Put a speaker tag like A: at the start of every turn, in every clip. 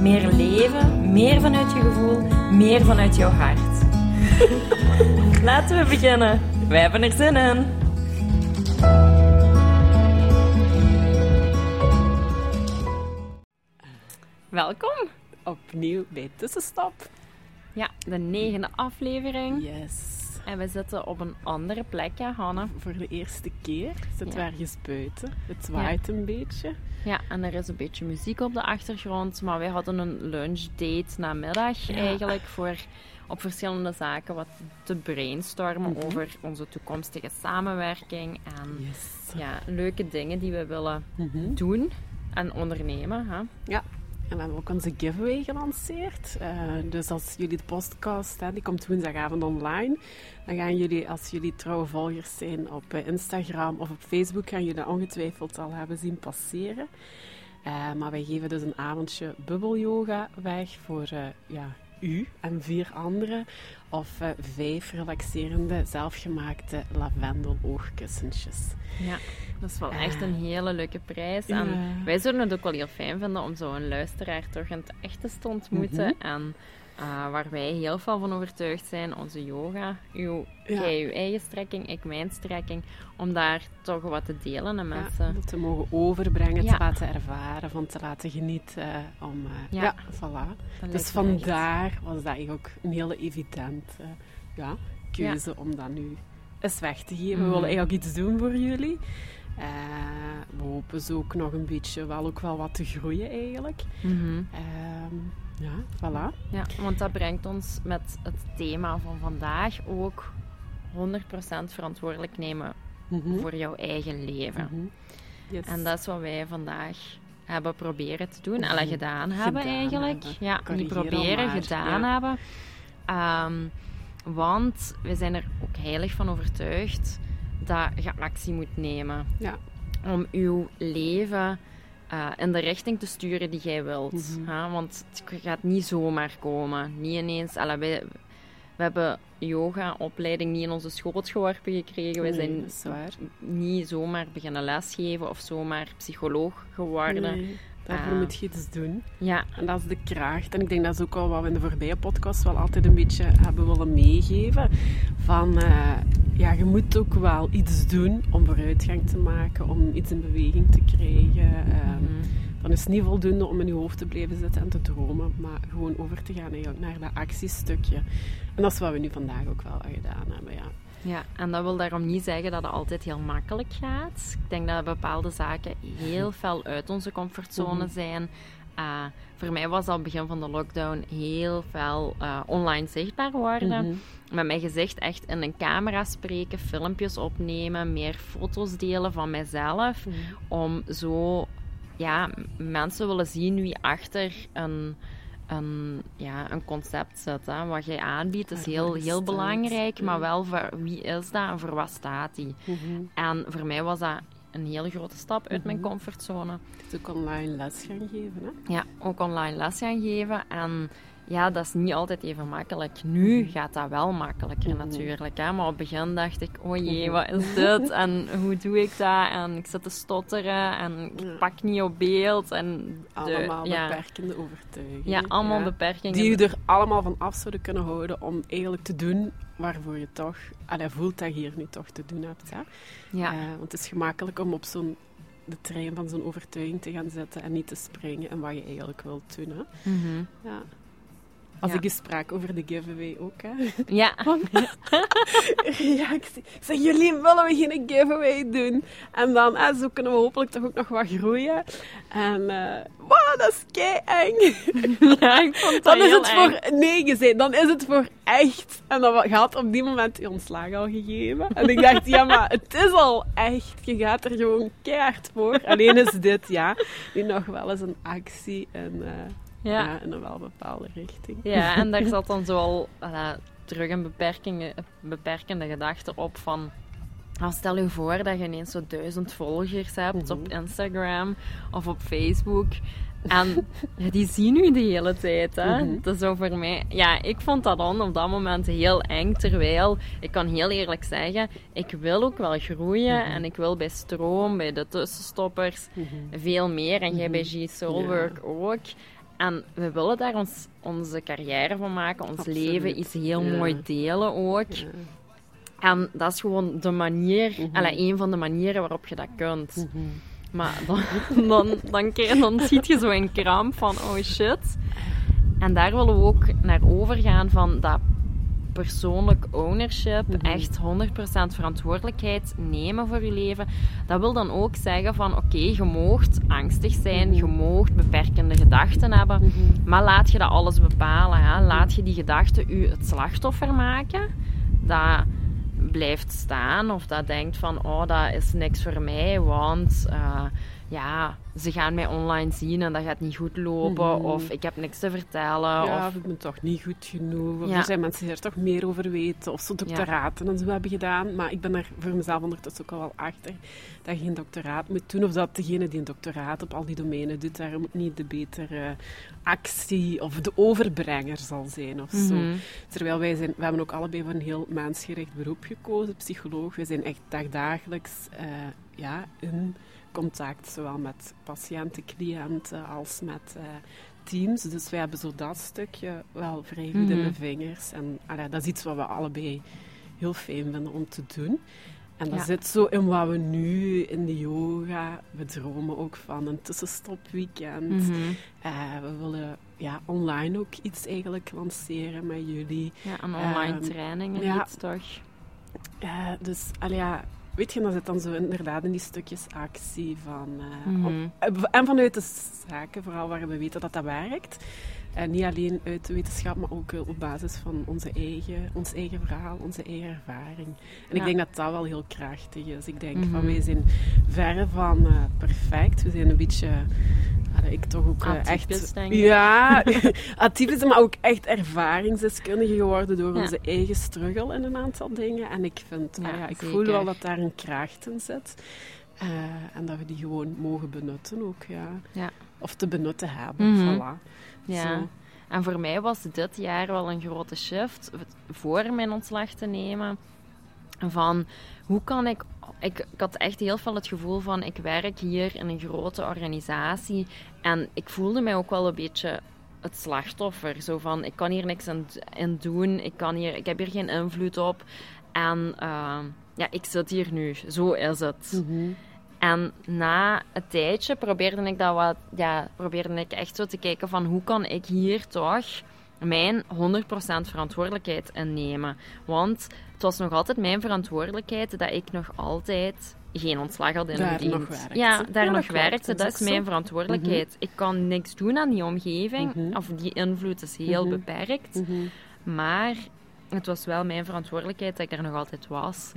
A: Meer leven, meer vanuit je gevoel, meer vanuit jouw hart. Laten we beginnen. Wij hebben er zin in. Welkom.
B: Opnieuw bij Tussenstop.
A: Ja, de negende aflevering.
B: Yes.
A: En we zitten op een andere plek, ja, Hanne.
B: Voor de eerste keer zitten we ergens buiten. Het zwaait een beetje.
A: Ja, en er is een beetje muziek op de achtergrond. Maar wij hadden een lunchdate namiddag
B: Ja.
A: eigenlijk voor op verschillende zaken wat te brainstormen
B: Mhm.
A: over onze toekomstige samenwerking. En
B: Yes.
A: ja, leuke dingen die we willen
B: Mhm.
A: doen en ondernemen. Hè?
B: Ja, en we hebben ook onze giveaway gelanceerd. Eh, dus als jullie de podcast, die komt woensdagavond online, dan gaan jullie, als jullie trouwe volgers zijn op eh, Instagram of op Facebook, gaan jullie dat ongetwijfeld al hebben zien passeren. Eh, maar wij geven dus een avondje bubbelyoga weg voor ja, u en vier anderen. Of eh, vijf relaxerende, zelfgemaakte lavendel-oogkussentjes.
A: Ja, dat is wel
B: Eh.
A: echt een hele leuke prijs. En wij zouden het ook wel heel fijn vinden om zo'n luisteraar toch in het echte te ontmoeten.
B: Mhm.
A: En eh, waar wij heel veel van overtuigd zijn, onze yoga. Uw,
B: Ja.
A: Jij uw eigen strekking, ik mijn strekking. Om daar toch wat te delen aan
B: Ja,
A: mensen.
B: dat te mogen overbrengen,
A: Ja.
B: te laten ervaren, van te laten genieten. om, eh,
A: Ja.
B: ja. voilà.
A: Dat
B: Dus vandaar was dat eigenlijk ook een hele evidente ja, keuze om dat nu eens weg te geven. We
A: Mhm.
B: willen eigenlijk iets doen voor jullie. Eh, we hopen zo ook nog een beetje wel, ook wel wat te groeien eigenlijk. Ehm, ja, voilà.
A: Ja, want dat brengt ons met het thema van vandaag ook 100% verantwoordelijk nemen
B: Mhm.
A: voor jouw eigen leven.
B: Mhm. Yes.
A: En dat is wat wij vandaag hebben proberen te doen. Alle
B: ge-
A: gedaan hebben
B: gedaan
A: eigenlijk.
B: hebben.
A: Ja, niet proberen,
B: maar,
A: gedaan
B: ja.
A: hebben. Ehm, want we zijn er ook heilig van overtuigd dat je actie moet nemen.
B: Ja.
A: Om uw leven eh, in de richting te sturen die jij wilt.
B: Mhm.
A: hè? Want het gaat niet zomaar komen. Niet ineens... Alla, wij, we hebben yoga-opleiding niet in onze schoot geworpen gekregen. We
B: Nee,
A: zijn niet zomaar beginnen lesgeven of zomaar psycholoog geworden.
B: Nee, daarvoor
A: Ah.
B: moet je iets doen.
A: Ja,
B: En dat is de kracht. En ik denk dat is ook al wat we in de voorbije podcast wel altijd een beetje hebben willen meegeven. Van, eh, ja, je moet ook wel iets doen om vooruitgang te maken, om iets in beweging te krijgen. Ehm,
A: Mhm.
B: Dan is het niet voldoende om in je hoofd te blijven zitten en te dromen, maar gewoon over te gaan eigenlijk naar dat actiestukje. En dat is wat we nu vandaag ook wel gedaan hebben, ja.
A: ja, en dat wil daarom niet zeggen dat het altijd heel makkelijk gaat. Ik denk dat bepaalde zaken heel fel uit onze comfortzone
B: Mhm.
A: zijn. Eh, voor mij was al begin van de lockdown heel veel eh, online zichtbaar worden.
B: Mhm.
A: Met mijn gezicht echt in een camera spreken, filmpjes opnemen, meer foto's delen van mijzelf.
B: Mhm.
A: om zo ja, mensen willen zien wie achter een, een, ja, een concept zit. Hè. Wat jij aanbiedt is heel, heel belangrijk, maar
B: Ja.
A: wel voor wie is dat en voor wat staat die.
B: Mhm.
A: En voor mij was dat een hele grote stap uit mijn
B: Mhm.
A: comfortzone.
B: Kunt ook online les gaan geven, hè.
A: Ja, ook online les gaan geven. En ja, dat is niet altijd even makkelijk. Nu
B: Mhm.
A: gaat dat wel makkelijker
B: Mhm.
A: natuurlijk. Hè? Maar op het begin dacht ik, oh jee,
B: Mhm.
A: wat is dit? En hoe doe ik dat? En ik zit te stotteren en ik pak niet op beeld. En de,
B: Allemaal
A: ja,
B: beperkende overtuigingen.
A: ja, allemaal
B: ja.
A: beperkingen.
B: Die je er allemaal van af zouden kunnen houden om eigenlijk te doen waarvoor je toch... Allee, voelt dat je hier nu toch te doen hebt. Hè?
A: ja.
B: Eh, want het is gemakkelijk om op zo'n de trein van zo'n overtuiging te gaan zetten en niet te springen en wat je eigenlijk wilt doen. Hè? Ja. Als
A: Ja.
B: ik eens sprak over de giveaway ook. Hè?
A: ja.
B: reactie. Ik zeg, jullie willen we geen giveaway doen? En dan, eh, zo kunnen we hopelijk toch ook nog wat groeien. En, eh wow, dat is kei eng.
A: ja, ik vond dat
B: Dan is het
A: eng.
B: voor nee gezegd, dan is het voor echt. En dan had op die moment je ontslag al gegeven. En ik dacht, ja, maar het is al echt. Je gaat er gewoon keihard voor. Alleen is dit, ja, nu nog wel eens een actie. En eh, Ja. in een wel bepaalde richting.
A: Ja, en daar zat dan zoal terug een beperkende, beperkende gedachte op van... Nou, stel je voor dat je ineens zo duizend volgers hebt op mhm. Instagram of op Facebook. En ja, die zien u de hele tijd. Hè? Mm Dat is zo voor mij... Ja, ik vond dat dan op dat moment heel eng. Terwijl, ik kan heel eerlijk zeggen, ik wil ook wel groeien. Mhm. En ik wil bij Stroom, bij de tussenstoppers, mhm. veel meer. En jij bij G-Soulwork ook. En we willen daar ons, onze carrière van maken. Ons leven is heel mooi delen ook. En dat is gewoon de manier, mm een van de manieren waarop je dat kunt. Maar dan, dan, dan, dan, dan ziet je zo een kramp van, oh shit. En daar willen we ook naar overgaan van dat persoonlijk ownership, mm echt 100% verantwoordelijkheid nemen voor je leven. Dat wil dan ook zeggen van oké, je moogt angstig zijn, je moogt beperkende gedachten hebben, mhm. maar laat je dat alles bepalen. Hè? Laat je die gedachten u het slachtoffer maken. Dat blijft staan of dat denkt van, oh, dat is niks voor mij, want uh, ja, ze gaan mij online zien en dat gaat niet goed lopen. Mhm. Of ik heb niks te vertellen.
B: Ja,
A: of
B: ik ben toch niet goed genoeg. Of er zijn mensen die er toch meer over weten. Of ze doctoraten ja. en zo hebben gedaan. Maar ik ben er voor mezelf ondertussen ook al wel achter dat je geen doctoraat moet doen. Of dat degene die een doctoraat op al die domeinen doet, daar moet niet de betere actie of de overbrenger zal zijn of zo. Mhm. Terwijl wij zijn, we hebben ook allebei voor een heel mensgericht beroep gekozen, psycholoog. We zijn echt dagdagelijks uh, ja, in contact, zowel met patiënten, cliënten als met uh, teams. Dus wij hebben zo dat stukje wel vrij goed in de mhm. vingers. En allee, dat is iets wat we allebei heel fijn vinden om te doen. En dat zit zo in wat we nu in de yoga... We dromen ook van een tussenstopweekend. Mm we willen ja, online ook iets eigenlijk lanceren met jullie.
A: Ja, een online um, training en ja, iets toch?
B: Uh, dus, allee, ja, weet je, dan zit dan zo inderdaad in die stukjes actie van... Uh, op, mhm. en vanuit de zaken, vooral waar we weten dat dat werkt. En niet alleen uit de wetenschap, maar ook op basis van onze eigen, ons eigen verhaal, onze eigen ervaring. En ik denk dat dat wel heel krachtig is. Ik denk van, mhm. wij zijn verre van uh, perfect. We zijn een beetje ik toch ook uh, echt... Ja, atypisch, maar ook echt ervaringsdeskundige geworden door onze eigen struggle in een aantal dingen. En ik vind, ja, ah ik voel wel dat daar een kracht in zit. Uh, en dat we die gewoon mogen benutten ook, ja. ja. Of te benutten hebben, mm voilà.
A: Ja. Zo. En voor mij was dit jaar wel een grote shift voor mijn ontslag te nemen. Van hoe kan ik ik, ik, had echt heel veel het gevoel van ik werk hier in een grote organisatie en ik voelde mij ook wel een beetje het slachtoffer. Zo van ik kan hier niks aan, doen, ik, kan hier, ik heb hier geen invloed op en uh, ja, ik zit hier nu. Zo is het. Mhm. En na een tijdje probeerde ik dat wat, ja, probeerde ik echt zo te kijken van hoe kan ik hier toch mijn 100% verantwoordelijkheid innemen. Want het was nog altijd mijn verantwoordelijkheid dat ik nog altijd geen ontslag had in
B: daar
A: dienst.
B: Nog werkte.
A: Ja, daar nog werkte. Dat is mijn verantwoordelijkheid. Mhm. Ik kan niks doen aan die omgeving, mhm. of die invloed is heel mhm. beperkt. Maar het was wel mijn verantwoordelijkheid dat ik er nog altijd was.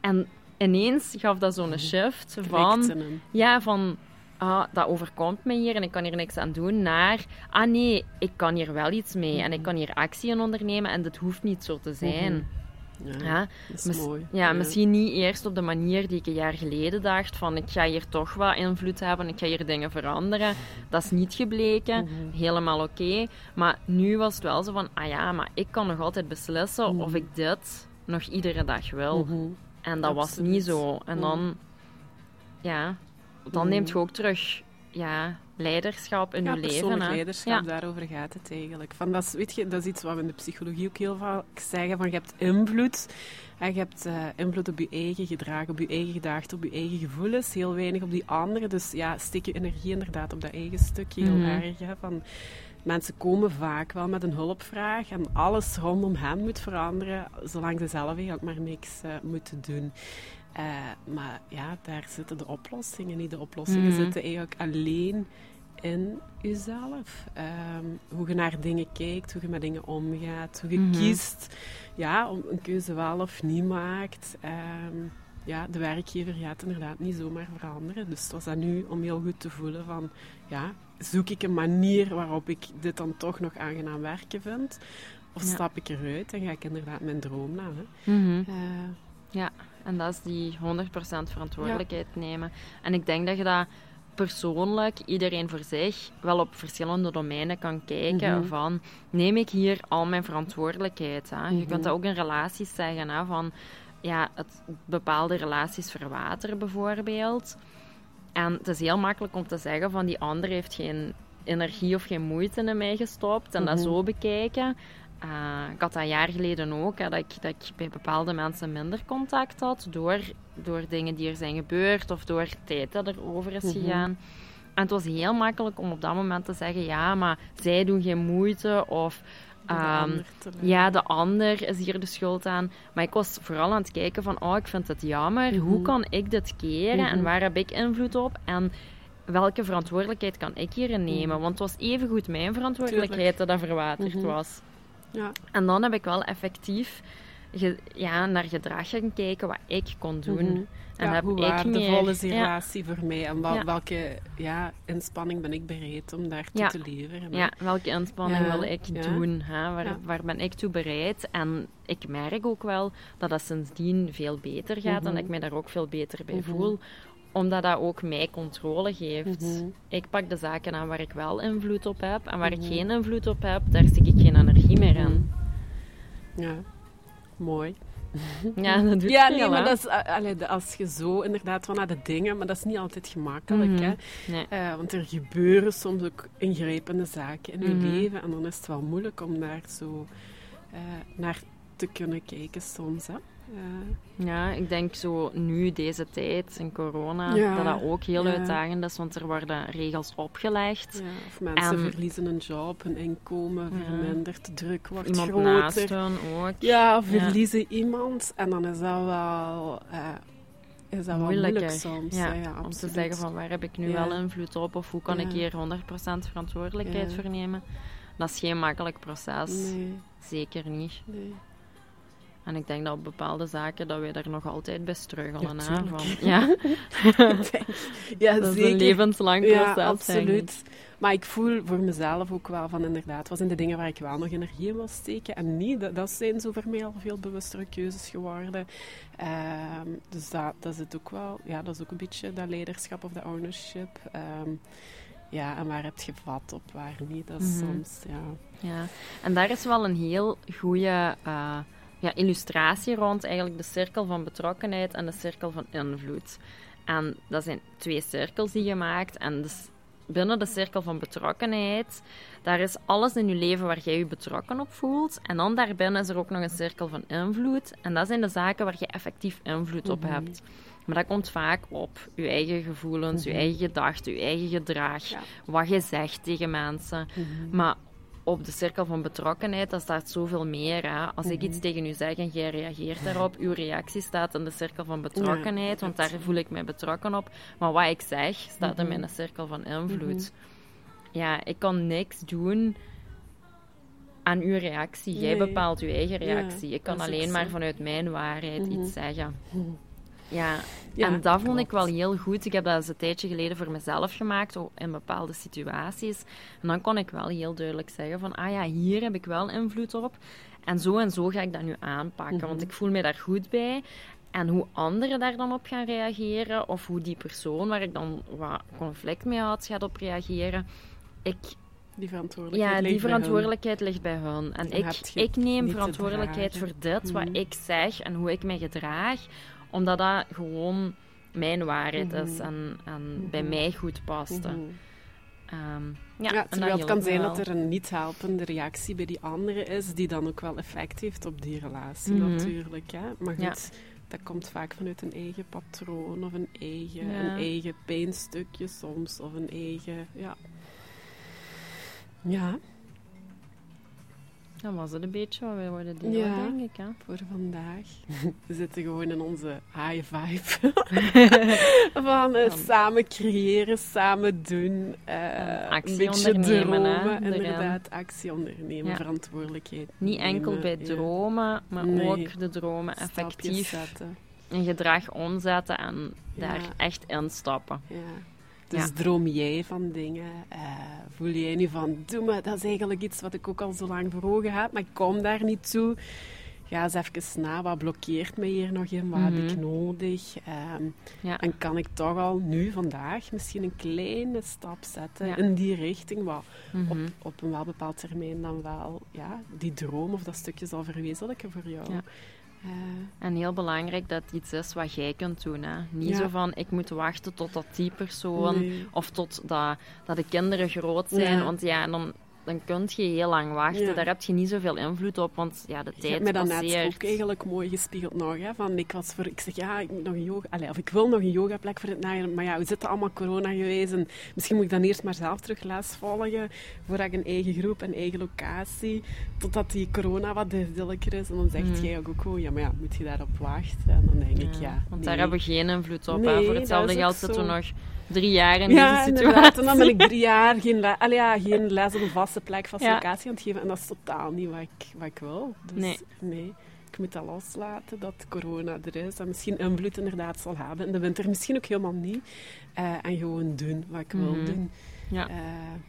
A: En ineens gaf dat zo'n shift van... Ja, van ah, dat overkomt me hier en ik kan hier niks aan doen, naar, ah nee, ik kan hier wel iets mee en ik kan hier actie in ondernemen en dat hoeft niet zo te zijn.
B: Ja, dat is mooi.
A: Ja, misschien niet eerst op de manier die ik een jaar geleden dacht, van ik ga hier toch wat invloed hebben, ik ga hier dingen veranderen. Dat is niet gebleken, mhm. helemaal oké. Maar nu was het wel zo van, ah ja, maar ik kan nog altijd beslissen of mhm. ik dit nog iedere dag wil. Mhm. En dat was niet zo. En dan, ja, dan neemt je ook terug ja, leiderschap in
B: ja,
A: je leven.
B: Persoonlijk leiderschap, daarover gaat het eigenlijk. Van, dat, is, weet je, dat is iets wat we in de psychologie ook heel vaak zeggen, van je hebt invloed. En je hebt uh, invloed op je eigen gedrag, op je eigen gedachten, op je eigen gevoelens. Heel weinig op die andere. Dus ja, steek je energie inderdaad op dat eigen stukje heel mhm. erg. Hè, van, mensen komen vaak wel met een hulpvraag en alles rondom hen moet veranderen, zolang ze zelf eigenlijk maar niks uh, moeten doen. Uh, maar ja, daar zitten de oplossingen niet. De oplossingen mm zitten eigenlijk alleen in jezelf. Um, hoe je naar dingen kijkt, hoe je met dingen omgaat, hoe je mhm. kiest ja, om een keuze wel of niet maakt. Um, ja, de werkgever gaat inderdaad niet zomaar veranderen. Dus het was dat nu om heel goed te voelen van, ja, zoek ik een manier waarop ik dit dan toch nog aangenaam werken vind? Of
A: Ja.
B: stap ik eruit en ga ik inderdaad mijn droom na? Hè?
A: Mhm.
B: Eh,
A: Ja, en dat is die 100% verantwoordelijkheid nemen. En ik denk dat je dat persoonlijk, iedereen voor zich, wel op verschillende domeinen kan kijken
B: Mhm.
A: van, neem ik hier al mijn verantwoordelijkheid? Hè? Je
B: Mhm.
A: kunt dat ook in relaties zeggen, hè, van, ja, het, bepaalde relaties verwateren bijvoorbeeld. En het is heel makkelijk om te zeggen van, die ander heeft geen energie of geen moeite in mij gestopt en dat
B: Mhm.
A: zo bekijken. Eh, ik had dat een jaar geleden ook, hè, dat, ik, dat ik bij bepaalde mensen minder contact had door, door dingen die er zijn gebeurd of door tijd dat er over is
B: Mhm.
A: gegaan. En het was heel makkelijk om op dat moment te zeggen, ja, maar zij doen geen moeite of...
B: de
A: ehm, ja, de ander is hier de schuld aan. Maar ik was vooral aan het kijken van, oh, ik vind het jammer. Hoe
B: Mhm.
A: kan ik dit keren en
B: Mhm.
A: waar heb ik invloed op? En welke verantwoordelijkheid kan ik hierin nemen? Want het was evengoed mijn verantwoordelijkheid dat dat verwaterd was.
B: Ja.
A: En dan heb ik wel effectief ge- ja, naar gedrag gaan kijken wat ik kon doen.
B: Mhm.
A: En
B: Ja,
A: heb
B: hoe
A: ik
B: waardevol
A: meer-
B: is die
A: ja.
B: relatie voor mij en wel-
A: Ja.
B: welke ja, inspanning ben ik bereid om daartoe
A: Ja.
B: te leveren? hè?
A: Ja, welke inspanning
B: Ja,
A: wil ik
B: ja.
A: doen? Hè? Waar,
B: Ja.
A: waar ben ik toe bereid? En ik merk ook wel dat dat sindsdien veel beter gaat en
B: Mhm.
A: ik mij daar ook veel beter bij
B: Mhm.
A: voel. Omdat dat ook mij controle geeft.
B: Mhm.
A: Ik pak de zaken aan waar ik wel invloed op heb. En waar
B: Mhm.
A: ik geen invloed op heb, daar stik ik geen energie meer in.
B: Ja, mooi.
A: Ja, dat doet
B: ja, nee, maar dat is, eh, allee, als je zo inderdaad van naar de dingen, maar dat is niet altijd gemakkelijk,
A: Mhm.
B: hè.
A: Nee.
B: Eh, want er gebeuren soms ook ingrijpende zaken in je
A: Mhm.
B: leven en dan is het wel moeilijk om daar zo eh, naar te kunnen kijken soms, hè.
A: Ja, ik denk zo nu, deze tijd, in corona,
B: Ja,
A: dat dat ook heel
B: ja.
A: uitdagend is, want er worden regels opgelegd.
B: ja, of mensen
A: En-
B: verliezen een job, hun inkomen vermindert, de druk wordt
A: Iemand
B: groter.
A: naast hun ook.
B: Ja, of verliezen iemand en dan is dat wel, eh, is dat wel moeilijk soms.
A: Ja, om te zeggen van waar heb ik nu wel invloed op of hoe kan ik hier 100% verantwoordelijkheid voor nemen. Dat is geen makkelijk proces.
B: Nee,
A: Zeker niet.
B: nee.
A: En ik denk dat op bepaalde zaken dat wij daar nog altijd bij struggelen.
B: Ja,
A: hè, van, ja,
B: ja,
A: dat is een levenslang proces.
B: Ja, absoluut. Maar ik voel voor mezelf ook wel van inderdaad, wat zijn de dingen waar ik wel nog energie in wil steken en niet. Dat, dat zijn zo voor mij al veel bewustere keuzes geworden. Ehm, dus dat, dat is het ook wel, ja, dat is ook een beetje dat leiderschap of de ownership. Ehm, ja, en waar heb je vat op, waar niet. Dat is
A: Mhm.
B: soms, ja.
A: Ja, en daar is wel een heel goede eh, ja, illustratie rond eigenlijk de cirkel van betrokkenheid en de cirkel van invloed. En dat zijn twee cirkels die je maakt. En dus binnen de cirkel van betrokkenheid, daar is alles in je leven waar jij je betrokken op voelt. En dan daarbinnen is er ook nog een cirkel van invloed. En dat zijn de zaken waar je effectief invloed op
B: Mhm.
A: hebt. Maar dat komt vaak op je eigen gevoelens, je
B: Mhm.
A: eigen gedachten, je eigen gedrag,
B: Ja.
A: wat je zegt tegen mensen. Maar op de cirkel van betrokkenheid, daar staat zoveel meer. Hè? Als ik
B: Mhm.
A: iets tegen u zeg en jij reageert daarop, uw reactie staat in de cirkel van betrokkenheid, want daar voel ik mij betrokken op. Maar wat ik zeg, staat in
B: Mhm.
A: mijn cirkel van invloed. Ja, ik kan niks doen aan uw reactie. Jij
B: Nee.
A: bepaalt uw eigen reactie.
B: Ja,
A: ik kan
B: dat
A: alleen maar vanuit mijn waarheid
B: Mhm.
A: iets zeggen. Ja,
B: Ja,
A: en dat vond ik wel heel goed. Ik heb dat eens een tijdje geleden voor mezelf gemaakt, in bepaalde situaties. En dan kon ik wel heel duidelijk zeggen van, ah ja, hier heb ik wel invloed op. En zo en zo ga ik dat nu aanpakken,
B: Mhm.
A: want ik voel me daar goed bij. En hoe anderen daar dan op gaan reageren, of hoe die persoon waar ik dan wat conflict mee had, gaat op reageren. Ik,
B: Die verantwoordelijkheid
A: ja,
B: ligt
A: die
B: bij hun.
A: verantwoordelijkheid ligt bij hun. En ik, ik neem verantwoordelijkheid voor dit, wat
B: Mhm.
A: ik zeg en hoe ik mij gedraag, omdat dat gewoon mijn waarheid is
B: Mhm.
A: en, en bij
B: Mhm.
A: mij goed past.
B: Mhm.
A: Ehm,
B: Ja,
A: ja,
B: terwijl het kan zijn
A: wel.
B: dat er een niet helpende reactie bij die andere is, die dan ook wel effect heeft op die relatie natuurlijk. Hè? Maar goed,
A: Ja.
B: dat komt vaak vanuit een eigen patroon of een eigen,
A: Ja.
B: een eigen pijnstukje soms, of een eigen... Ja. Ja,
A: Dat was het een beetje wat wij wilden delen,
B: Ja.
A: denk ik. Hè?
B: voor vandaag. We zitten gewoon in onze high vibe. Van eh,
A: Ja.
B: samen creëren, samen doen. eh,
A: actie
B: een beetje
A: ondernemen, hè,
B: dromen,
A: erin.
B: inderdaad. Actie ondernemen,
A: Ja.
B: verantwoordelijkheid
A: Niet enkel bij
B: ja.
A: dromen, maar
B: Nee.
A: ook de dromen effectief
B: zetten.
A: in gedrag omzetten en daar
B: Ja.
A: echt instappen.
B: Ja. Dus
A: Ja.
B: droom jij van dingen? Eh, voel jij nu van, doe me, dat is eigenlijk iets wat ik ook al zo lang voor ogen heb, maar ik kom daar niet toe. Ga eens even na, wat blokkeert me hier nog in? Wat heb ik nodig? Ehm,
A: Ja.
B: En kan ik toch al nu, vandaag, misschien een kleine stap zetten
A: Ja.
B: in die richting, wat op,
A: Mhm.
B: op een wel bepaald termijn dan wel ja, die droom of dat stukje zal verwezenlijken voor jou.
A: Ja. En heel belangrijk dat het iets is wat jij kunt doen. Hè. Niet
B: Ja.
A: zo van, ik moet wachten totdat die persoon...
B: Nee.
A: Of tot dat, dat de kinderen groot zijn. Want ja, dan, dan kun je heel lang wachten.
B: Ja.
A: Daar heb je niet zoveel invloed op, want ja, de
B: Je
A: tijd
B: hebt me dat net
A: passeert.
B: ook eigenlijk mooi gespiegeld nog. Hè, van ik, was voor, ik zeg, ja, ik, moet nog een yoga, allee, of ik wil nog een yogaplek voor het najaar. Maar ja, we zitten allemaal corona geweest. En misschien moet ik dan eerst maar zelf terug les volgen. Voordat ik een eigen groep, een eigen locatie. Totdat die corona wat duidelijker is. En dan zegt
A: Mhm.
B: jij ook, ook, oh, ja, maar ja, moet je daarop wachten? En dan denk ik, ja.
A: Want
B: nee.
A: daar hebben we geen invloed op.
B: Nee,
A: Voor hetzelfde geld zitten we nog drie jaar in
B: Ja,
A: deze situatie.
B: En dan ben ik drie jaar geen, le- allee, ja, geen les op een vaste plek, vaste
A: Ja.
B: locatie aan het geven. En dat is totaal niet wat ik, wat ik wil. Dus
A: Nee.
B: nee. Ik moet dat loslaten, dat corona er is. En misschien invloed inderdaad zal hebben. In de winter misschien ook helemaal niet. Eh, en gewoon doen wat ik wil
A: Mhm.
B: doen.
A: Ja,
B: Eh,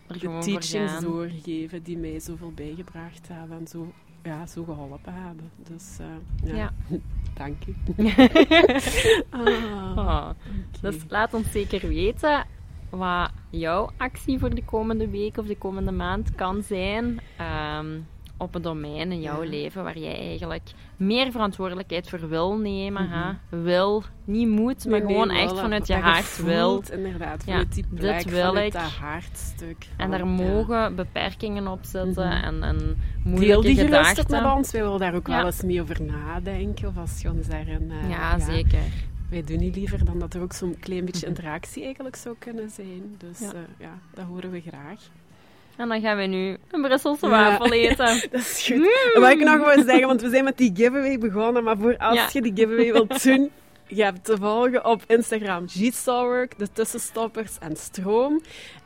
B: de teachings doorgeven die mij zoveel bijgebracht hebben. En zo, ja, zo geholpen hebben. Dus eh, ja,
A: Ja.
B: dank u. ah,
A: Oh.
B: oké.
A: Dus laat ons zeker weten wat jouw actie voor de komende week of de komende maand kan zijn ehm, op een domein in jouw
B: Ja.
A: leven waar jij eigenlijk meer verantwoordelijkheid voor wil nemen.
B: Mhm.
A: hè? Wil, niet moet, maar
B: Nee, nee,
A: gewoon echt vanuit je hart
B: voelt,
A: wil.
B: Inderdaad,
A: Ja,
B: die
A: dit
B: plek,
A: wil
B: vanuit
A: ik.
B: dat hartstuk.
A: En daar
B: ja.
A: mogen beperkingen op zitten
B: Mhm.
A: en, en
B: Deel
A: moeilijke
B: die gerust
A: gedachten.
B: met ons. Wij willen daar ook wel eens mee over nadenken. Of als je ons eh,
A: Ja, zeker.
B: Wij doen niet liever dan dat er ook zo'n klein beetje interactie eigenlijk zou kunnen zijn. Dus
A: Ja.
B: ja dat horen we graag.
A: En dan gaan we nu een Brusselse wafel eten.
B: Dat is goed. En wat ik nog wil zeggen, want we zijn met die giveaway begonnen, maar voor als
A: Ja.
B: je die giveaway wilt doen, je hebt te volgen op Instagram G-Starwork, de tussenstoppers en stroom.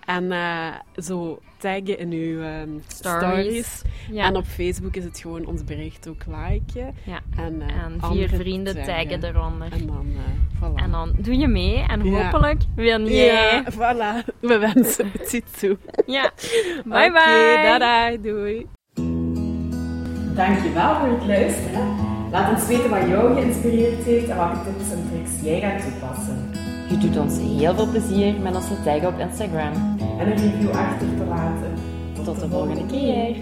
B: En eh, zo taggen in uw ehm,
A: Stories.
B: stories.
A: Ja.
B: En op Facebook is het gewoon ons bericht ook liken.
A: ja.
B: En, eh,
A: En vier vrienden taggen eronder.
B: En dan, eh voilà.
A: En dan doe je mee en
B: Ja.
A: hopelijk win jij.
B: Ja, voilà. We wensen het je toe.
A: Ja. Bye
B: Oké,
A: bye.
B: dada, doei. Dankjewel voor het luisteren. Laat ons weten wat jou geïnspireerd heeft en welke tips en tricks jij gaat toepassen.
A: Je doet ons heel veel plezier met ons te taggen op Instagram.
B: En een review achter te laten.
A: Tot de volgende keer.